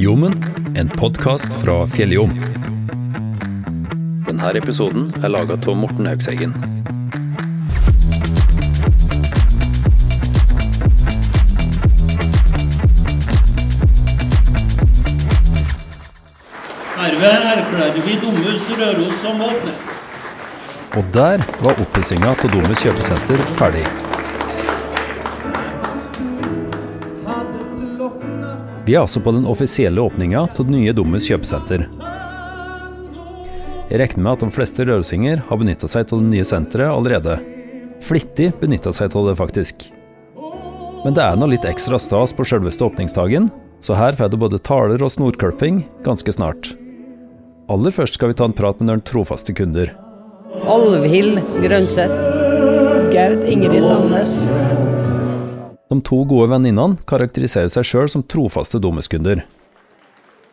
Jommen, en podkast fra Fjelljom. Denne episoden er laga av Morten Haugseggen. Herved erklærer vi Domus Røros som åpner. Og der var oppussinga av Domus kjøpesenter ferdig. Vi er altså på den offisielle åpninga av det nye Domus kjøpesenter. Jeg regner med at de fleste rørosinger har benytta seg av det nye senteret allerede. Flittig benytta seg av det, faktisk. Men det er nå litt ekstra stas på sjølveste åpningsdagen, så her får du både taler og snorkulping ganske snart. Aller først skal vi ta en prat med noen trofaste kunder. Alvhild Grønseth. Gerd Ingrid Sandnes. De to gode venninnene karakteriserer seg sjøl som trofaste domuskunder.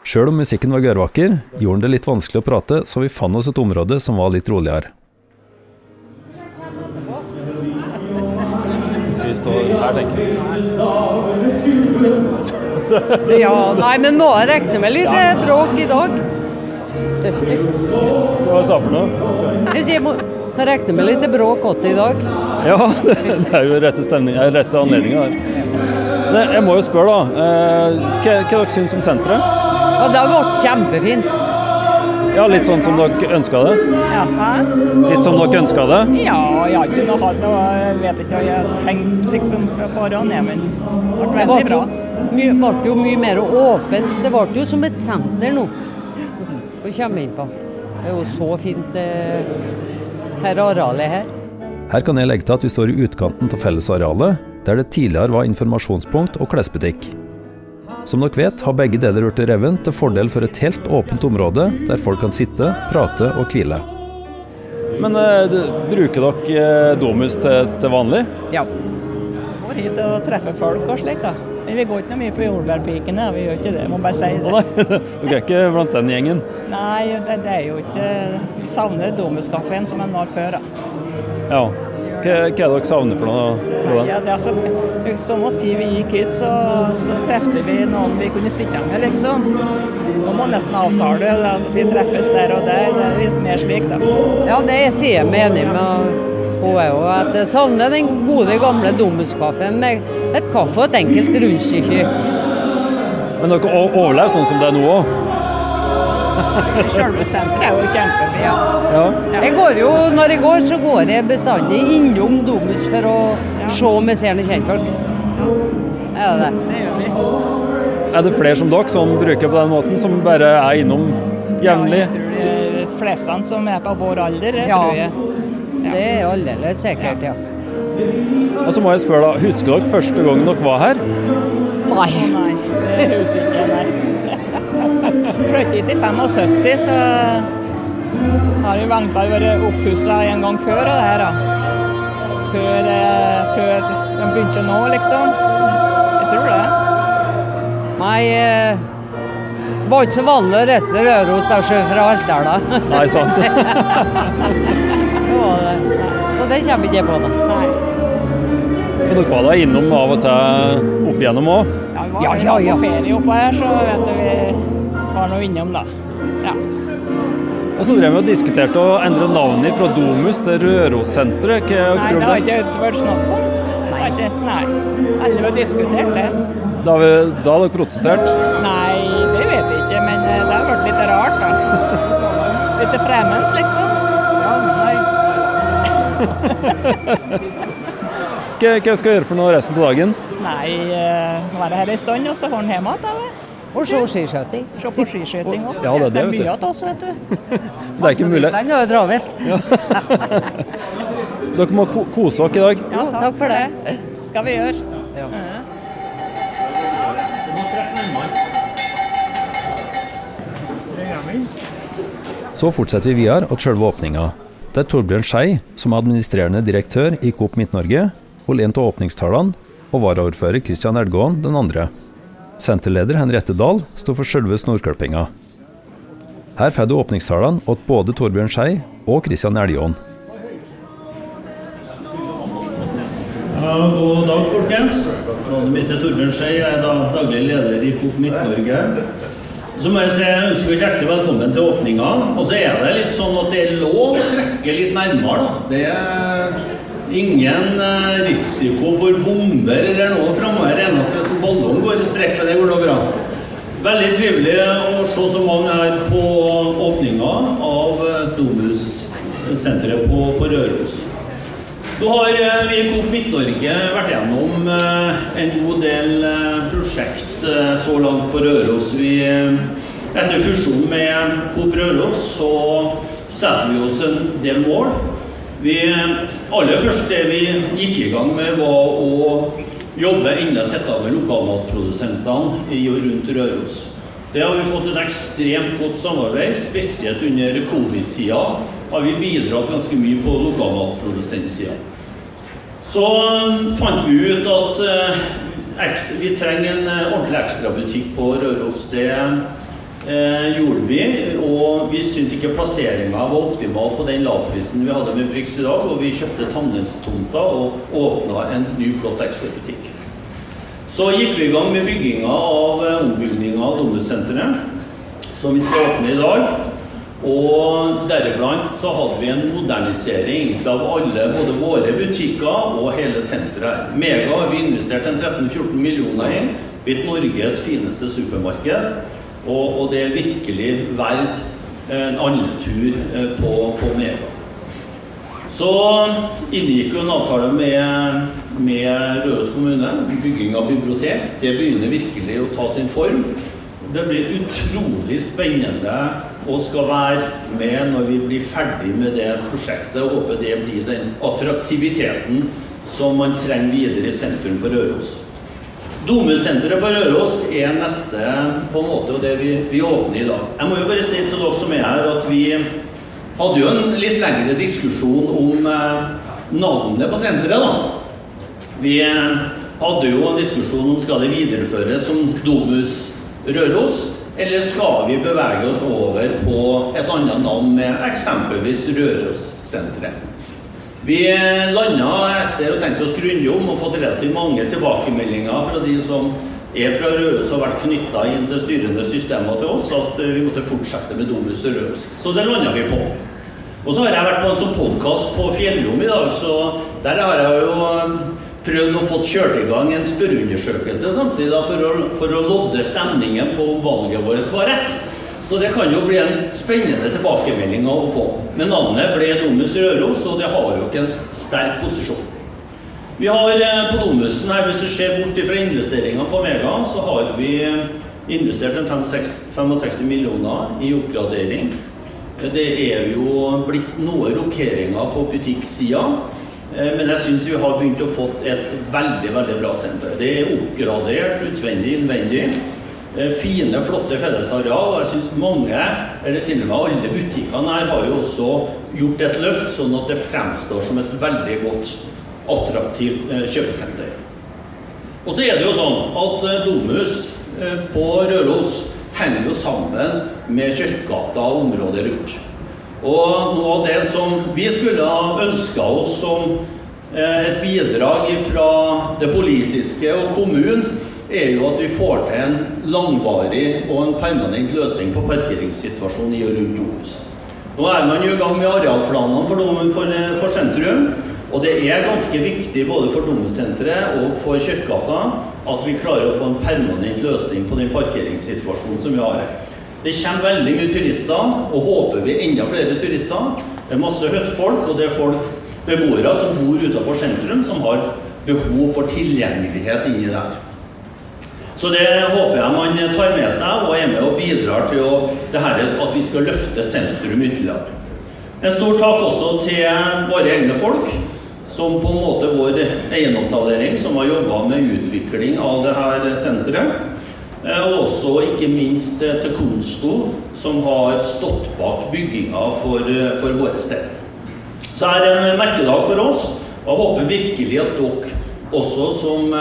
Sjøl om musikken var gørrvakker, gjorde den det litt vanskelig å prate, så vi fant oss et område som var litt roligere. Så vi står her, tenker jeg. Ja, nei, men må jeg regne med litt eh, bråk i dag? Hva sa du for noe? Jeg sier, jeg regner med litt bråk åtte i dag. Ja, det er jo rette, stemning, eh, rette anledninga her. Jeg må jo spørre, da. eh, Hva, hva dere syns om senteret? Ja, det har vært kjempefint. Ja, Litt sånn som dere ønska det? Ja, hæ? Litt som dere ønska det? ja, jeg har ikke noe hatt noe Jeg vet ikke hva jeg tenkte tenkt liksom fra forhånd, jeg, men det ble Det veldig ble bra. Det ble jo mye mer åpent. Det ble jo som et senter nå å komme inn på. Det er jo så fint eh, her arealet her. Her kan jeg legge til at vi står i utkanten av fellesarealet, der det tidligere var informasjonspunkt og klesbutikk. Som dere vet, har begge deler blitt revet til fordel for et helt åpent område der folk kan sitte, prate og hvile. Men bruker dere Domus til, vanlig? Ja. Går hit og treffer folk og slik, da. Men vi går ikke noe mye på jordbærpikene, vi gjør ikke det, må bare si det. Dere er ikke blant den gjengen? Nei, det, det er jo ikke Vi savner Domuskafeen som en var før, da. Ja. Hva, hva er det dere savner for noe fra den? Ja, det er så, samme tid vi gikk hit, så, så trefte vi noen vi kunne sitte med, liksom. Nå må nesten avtale, vi treffes der og der. Det er litt mer slik, da. Ja, det sier jeg meg enig med henne jo At jeg savner den gode, gamle Domhuskaffen med et kaffe og et enkelt rundstykke. Men dere overlever sånn som det er nå òg? Selve senteret er jo kjempefint. Ja. Jeg går jo, Når jeg går, så går jeg bestandig innom Domus for å se om jeg ser noen kjentfolk. Ja, det. Det gjør vi. Er det flere som dere som bruker på den måten, som bare er innom jevnlig? Ja, jeg tror det er fleste som er på vår alder, Ja. tror jeg. Det er aldeles sikkert, ja. Og så må jeg spørre, da, husker dere første gang dere var her? Nei. Nei, det husker ikke jeg, nei. Flyttet hit i 75, så har jo Vangklar vært oppussa en gang før og det her, da. Før, eh, før de begynte nå, liksom. Jeg tror det. Nei, eh, var ikke så vanlig å reise til Røros da, sjø fra Altdala. Nei, sant? Det var. Så det kommer ikke jeg på da. Nei. Og dere var da innom av og til opp igjennom òg? Ja, vi var Ja, ja, ja. på ferie oppå her, så vet du, vi var nå innom, da. Ja. Og så drev vi og diskuterte å endre navnet fra Domus til Rørossenteret. Hva Nei, tror det har det? ikke vært snakk om. Nei. Ikke, nei. Alle har diskutert det. Da vi- da har dere protestert? Nei, det vet vi ikke, men eh, det har vært litt rart, da. Litt fremmed, liksom. Ja. Hva, hva skal jeg gjøre for noe resten av dagen? Nei, uh, være her en stund, og så får den hjem igjen. Og se skiskyting. Se på skiskyting òg. Ja, det det, er mye av oss, vet du. Det er ikke mulig. Den er jo travelt. Dere må ko kose dere i dag. Ja, takk for det. Skal vi gjøre. Så fortsetter vi videre til selve åpninga. Der Torbjørn Skei, som er administrerende direktør i Coop Midt-Norge, holder en av åpningstalene, og varaordfører Kristian Elgåen den andre. Senterleder Henriette Dahl sto for selve snorklippinga. Her får du åpningstalene åt både Torbjørn Skei og Kristian Elgåen. Ja, god dag, folkens. Navnet mitt er Torbjørn Skei. Jeg er da daglig leder i Coop Midt-Norge. Så må jeg si ønsker dere hjertelig velkommen til åpninga. Og så er det litt sånn at det er lov å trekke litt nærmere, da. Det er ingen eh, risiko for bomber eller noe framover. Eneste hvis en ballong går i sprekk, det går da bra. Veldig trivelig å se så mange her på åpninga av eh, Domus-senteret på, på Røros. Nå har eh, vi i Coop Midt-Norge vært gjennom eh, en god del eh, prosjekt så langt på Røros. Vi, etter fusjonen med Coop Røros så setter vi oss en del mål. Vi, aller først det vi gikk i gang med, var å jobbe enda tettere med lokalmatprodusentene i og rundt Røros. Det har vi fått et ekstremt godt samarbeid, spesielt under covid-tida har vi bidratt ganske mye på lokalmatprodusentsida. Så um, fant vi ut at eh, vi trenger en eh, ordentlig ekstrabutikk på Røros. Det eh, gjorde vi, og vi syntes ikke plasseringa var optimal på den lavprisen vi hadde med Brix i dag, og vi kjøpte Tandenstomta og åpna en ny, flott ekstrabutikk. Så gikk vi i gang med bygginga av ombygninga av Domus-senteret, som vi skal åpne i dag. Og deriblant så hadde vi en modernisering av alle, både våre butikker og hele senteret. Mega har vi investert en 13-14 millioner i. Blitt Norges fineste supermarked. Og, og det er virkelig verdt en andetur tur på, på Mega. Så inngikk jo en avtale med, med Røros kommune, bygging av bibliotek. Det begynner virkelig å ta sin form. Det blir utrolig spennende og skal være med når vi blir ferdig med det prosjektet. Jeg håper det blir den attraktiviteten som man trenger videre i sentrum på Røros. Domesenteret på Røros er neste på en måte og det vi, vi åpner i dag. Jeg må jo bare si til dere som er her at vi hadde jo en litt lengre diskusjon om eh, navnet på senteret. da. Vi hadde jo en diskusjon om skal det videreføres som Domus Røros, eller skal vi bevege oss over på et annet navn med eksempelvis Rørossenteret. Vi landa etter å tenke oss grundig om og fått relativt mange tilbakemeldinger fra de som er fra Røros og har vært knytta inn til styrende systemer til oss, at eh, vi måtte fortsette med Domus Røros. Så det landa vi på. Og så har jeg vært på en sånn podkast på Fjellrom i dag, så der har jeg jo eh, prøvd å få kjørt i gang en spørreundersøkelse samtidig for, å, for å lodde stemningen på om valget vårt var rett. Så det kan jo bli en spennende tilbakemelding å få. Men navnet ble Domus Røros, og det har jo ikke en sterk posisjon. Vi har eh, på Domusen her, hvis du ser bort fra investeringene på Mega, så har vi eh, investert en 65 65 millioner i oppgradering. Det er jo blitt noen rokeringer på butikksida. Eh, Men jeg syns vi har begynt å få et veldig veldig bra senter. Det er oppgradert utvendig, innvendig. Eh, Fine, flotte fellesareal. Jeg syns mange, eller til og med alle butikkene her, har jo også gjort et løft, sånn at det fremstår som et veldig godt, attraktivt eh, kjøpesenter. Og så er det jo sånn at domhus på Røros henger jo sammen med Kjørkgata og området rundt. Og noe av det som vi skulle ha ønska oss som eh, et bidrag fra det politiske og kommunen, er jo at vi får til en langvarig og en permanent løsning på parkeringssituasjonen i og rundt Domus. Nå er man jo i gang med arealplanene for, for, eh, for sentrum. Og det er ganske viktig både for Domsenteret og for Kjørkgata at vi klarer å få en permanent løsning på den parkeringssituasjonen som vi har her. Det kommer veldig mye turister, og håper vi enda flere turister. Det er masse hyttefolk, og det er folk, beboere som bor utenfor sentrum, som har behov for tilgjengelighet inni der. Så det håper jeg man tar med seg og er med og bidrar til å, her, at vi skal løfte sentrum ytterligere. En stor takk også til våre egne folk, som på en måte vår eiendomsavdeling, som har jobba med utvikling av det her senteret. Eh, Og også ikke minst eh, til Konsto, som har stått bak bygginga for, eh, for våre steder. Så er det en merkedag for oss, og jeg håper virkelig at dere også som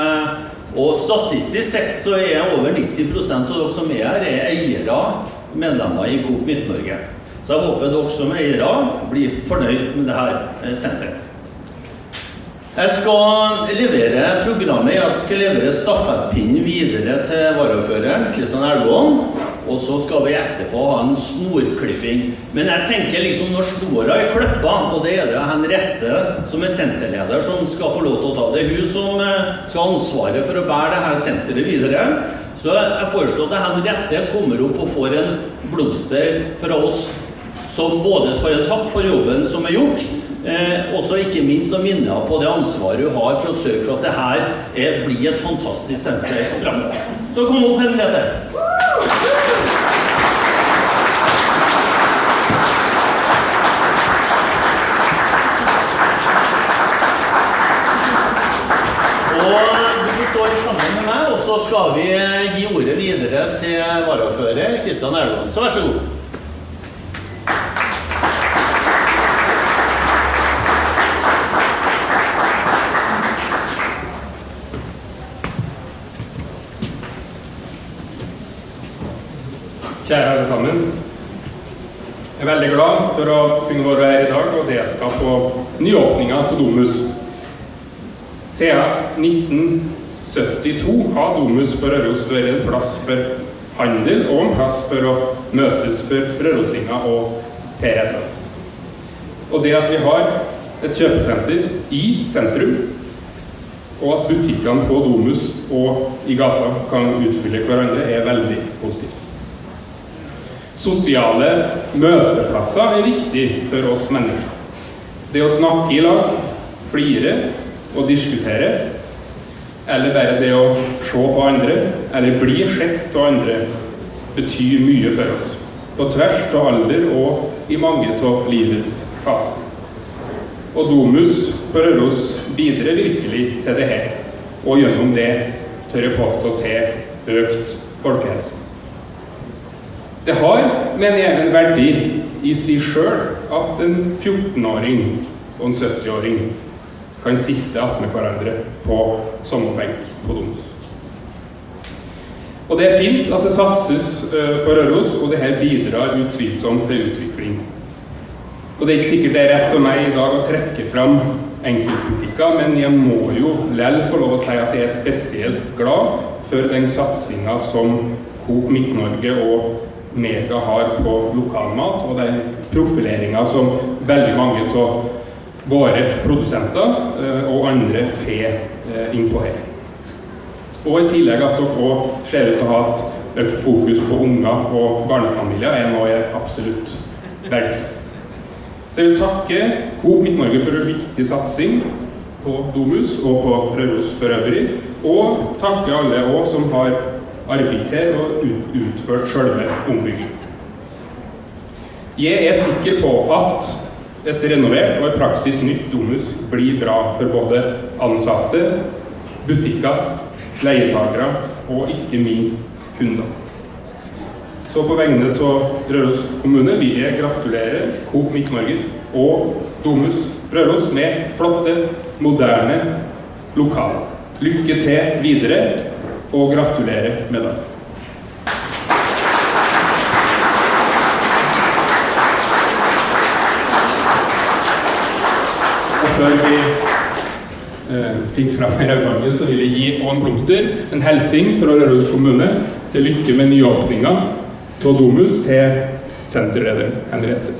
Og statistisk sett så er over 90% av dere som er her, er eiere, medlemmer i Coop Midt-Norge. Så jeg håper dere som eiere blir fornøyd med dette senteret. Jeg skal levere programmet. Jeg skal levere stafettpinnen videre til varaordføreren, Kristian Elvåen. og så skal vi etterpå ha en snorklipping. Men jeg tenker liksom når snora er klippa, og det er det Henriette som er senterleder som skal få lov til å ta det, hun som eh, skal ha ansvaret for å bære det her senteret videre, så jeg foreslår at Henriette kommer opp og får en blomster fra oss som både får en takk for jobben som er gjort, eh, også ikke minst så minner på det ansvaret hun har for å sørge for at det her er, blir et fantastisk senter framover. Så kom opp, Henriette. Så skal vi gi ordet videre til varaordfører Kristian Erland. Så vær så god. Kjære alle sammen. Jeg er veldig glad for å kunne være her i dag og delta på nyåpninga til Domus. Siden 1972 har Domus på Røros vært en plass for handel og en plass for å møtes for rørosinger og PRSS. Og det at vi har et kjøpesenter i sentrum, og at butikkene på Domus og i gata kan utfylle hverandre, er veldig positivt. Sosiale møteplasser er viktig for oss mennesker. Det å snakke i lag, flire og diskutere, eller bare det å se på andre, eller bli sett av andre, betyr mye for oss. På tvers av alder og i mange av livets faser. Og Domus på Røros bidrar virkelig til det her, og gjennom det tør jeg påstå til økt folkehelse. Det har, mener jeg, en verdi i seg sjøl at en 14-åring og en 70-åring kan sitte attmed hverandre på samme benk på Doms. Og det er fint at det satses uh, for Røros, og det her bidrar utvilsomt til utvikling. Og det er ikke sikkert det er rett av meg i dag å trekke fram enkeltbutikker, men jeg må jo lell få lov å si at jeg er spesielt glad for den satsinga som Coop Midt-Norge og Mega har på lokalmat, og den profileringa som veldig mange av våre produsenter eh, og andre får eh, innpå her. Og i tillegg at dere òg ser ut til å ha et økt fokus på unger og barnefamilier, er noe jeg absolutt verdsetter. Så jeg vil takke Coop Midt-Norge for en viktig satsing på Domus og på Røros for øvrig, og takke alle òg som har arbeidet og utført selve ombyggingen. Jeg er sikker på at et renovert og i praksis nytt Domus blir bra for både ansatte, butikker, leietakere og ikke minst kunder. Så på vegne av Røros kommune vil jeg gratulere Coop Midt-Norge og Domus Røros med flotte, moderne lokaler. Lykke til videre, og gratulerer med det. Og før vi eh, fikk fram rødvannet, så vil jeg gi en blomster, en hilsen fra Røros kommune til lykke med nyåpninga av Domus til senterleder Henriette.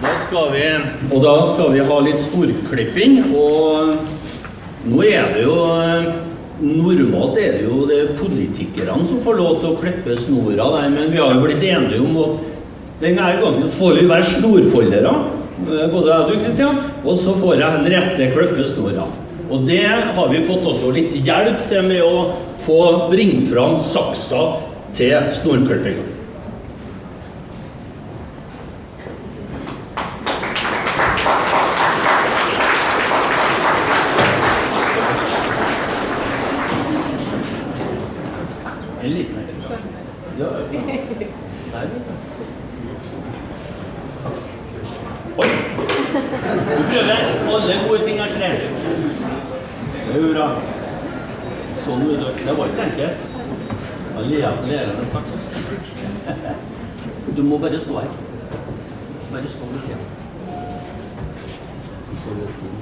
Da skal vi, og da skal vi ha litt storklipping, og nå er det jo Normalt er det jo det politikerne som får lov til å klippe snora der, men vi har jo blitt enige om at denne gangen får vi være snorfoldere, både jeg og du, Kristian, og så får jeg Henriette klippe snora. Og det har vi fått også litt hjelp til med å få bringe fram saksa til snorklippinga. Og lære med saks. Du må bare stå her. Bare stå ved siden. Stå ved siden.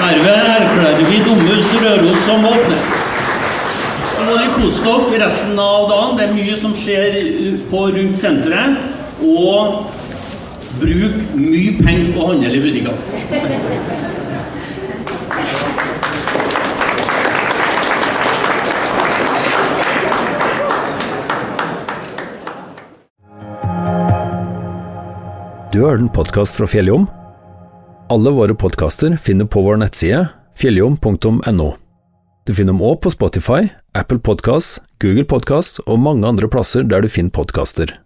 Herved erklærer vi Domus Røros som åpner. Nå må dere kose dere resten av dagen. Det er mye som skjer på rundt senteret. Og bruk mye penger på å handle i butikker. Du har hørt en podkast fra Fjelljom? Alle våre podkaster finner på vår nettside fjelljom.no. Du finner dem òg på Spotify, Apple Podkast, Google Podkast og mange andre plasser der du finner podkaster.